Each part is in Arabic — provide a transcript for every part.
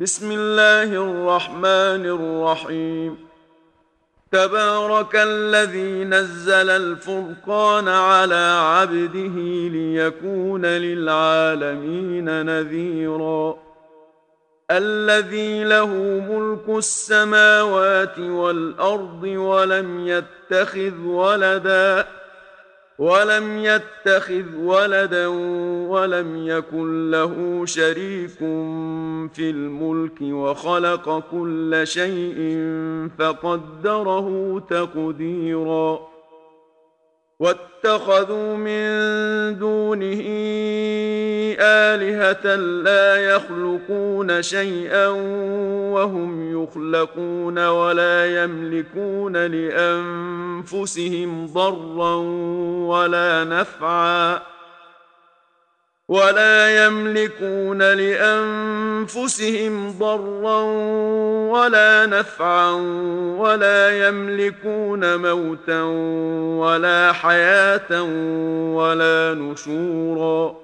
بسم الله الرحمن الرحيم. تبارك الذي نزل الفرقان على عبده ليكون للعالمين نذيرا. الذي له ملك السماوات والأرض ولم يتخذ ولدا. ولم يتخذ ولدا ولم يكن له شريك في الملك وخلق كل شيء فقدره تقديرا. واتخذوا من دونه آلهة لا يخلقون شيئا وهم يخلقون ولا يملكون لأنفسهم ضرا ولا نفعا ولا يملكون لأنفسهم ضرا ولا نفعا ولا يملكون موتا ولا حياة ولا نشورا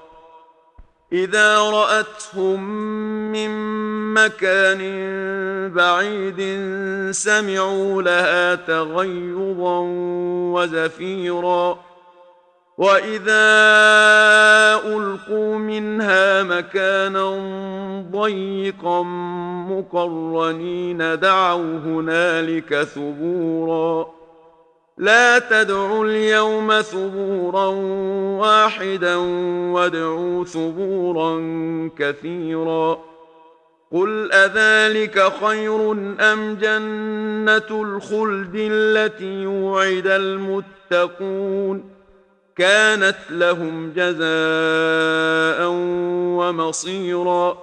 إذا رأتهم من مكان بعيد سمعوا لها تغيظا وزفيرا. وإذا ألقوا منها مكانا ضيقا مقرنين دعوا هنالك ثبورا. لا تدعوا اليوم ثبورا واحدا وادعوا ثبورا كثيرا. قل أذلك خير أم جنة الخلد التي يوعد المتقون؟ كانت لهم جزاء ومصيرا.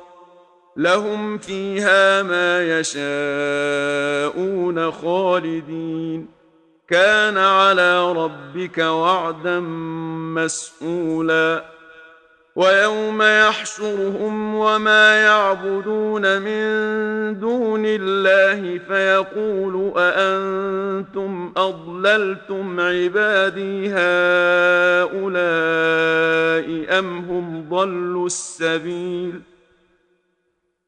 لهم فيها ما يشاءون خالدين. كان على ربك وعدا مسئولا ويوم يحشرهم وما يعبدون من دون الله فيقول أأنتم أضللتم عبادي هؤلاء أم هم ضلوا السبيل ۖ؟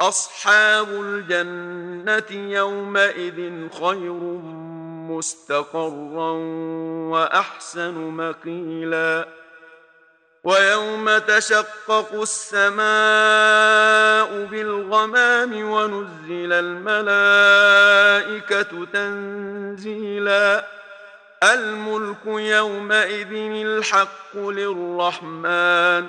أصحاب الجنة يومئذ خير مستقرا وأحسن مقيلا ويوم تشقق السماء بالغمام ونزل الملائكة تنزيلا الملك يومئذ الحق للرحمن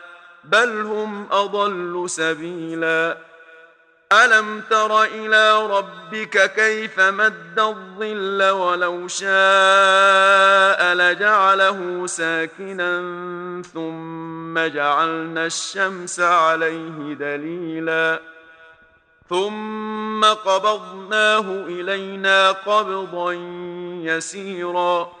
بل هم أضل سبيلا. ألم تر إلى ربك كيف مد الظل ولو شاء لجعله ساكنا ثم جعلنا الشمس عليه دليلاً. ثم قبضناه إلينا قبضا يسيرا.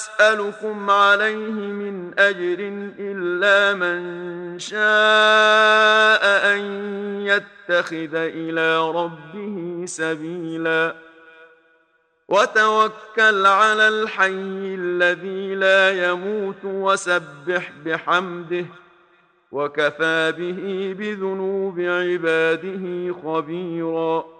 اسالكم عليه من أجر إلا من شاء أن يتخذ إلى ربه سبيلا. وتوكل على الحي الذي لا يموت وسبح بحمده وكفى به بذنوب عباده خبيرا.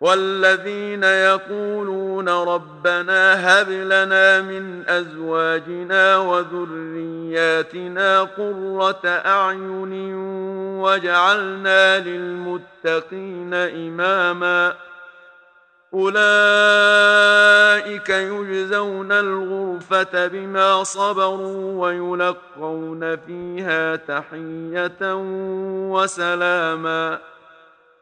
والذين يقولون ربنا هب لنا من أزواجنا وذرياتنا قرة أعين واجعلنا للمتقين إماما أولئك يجزون الغرفة بما صبروا ويلقون فيها تحية وسلاما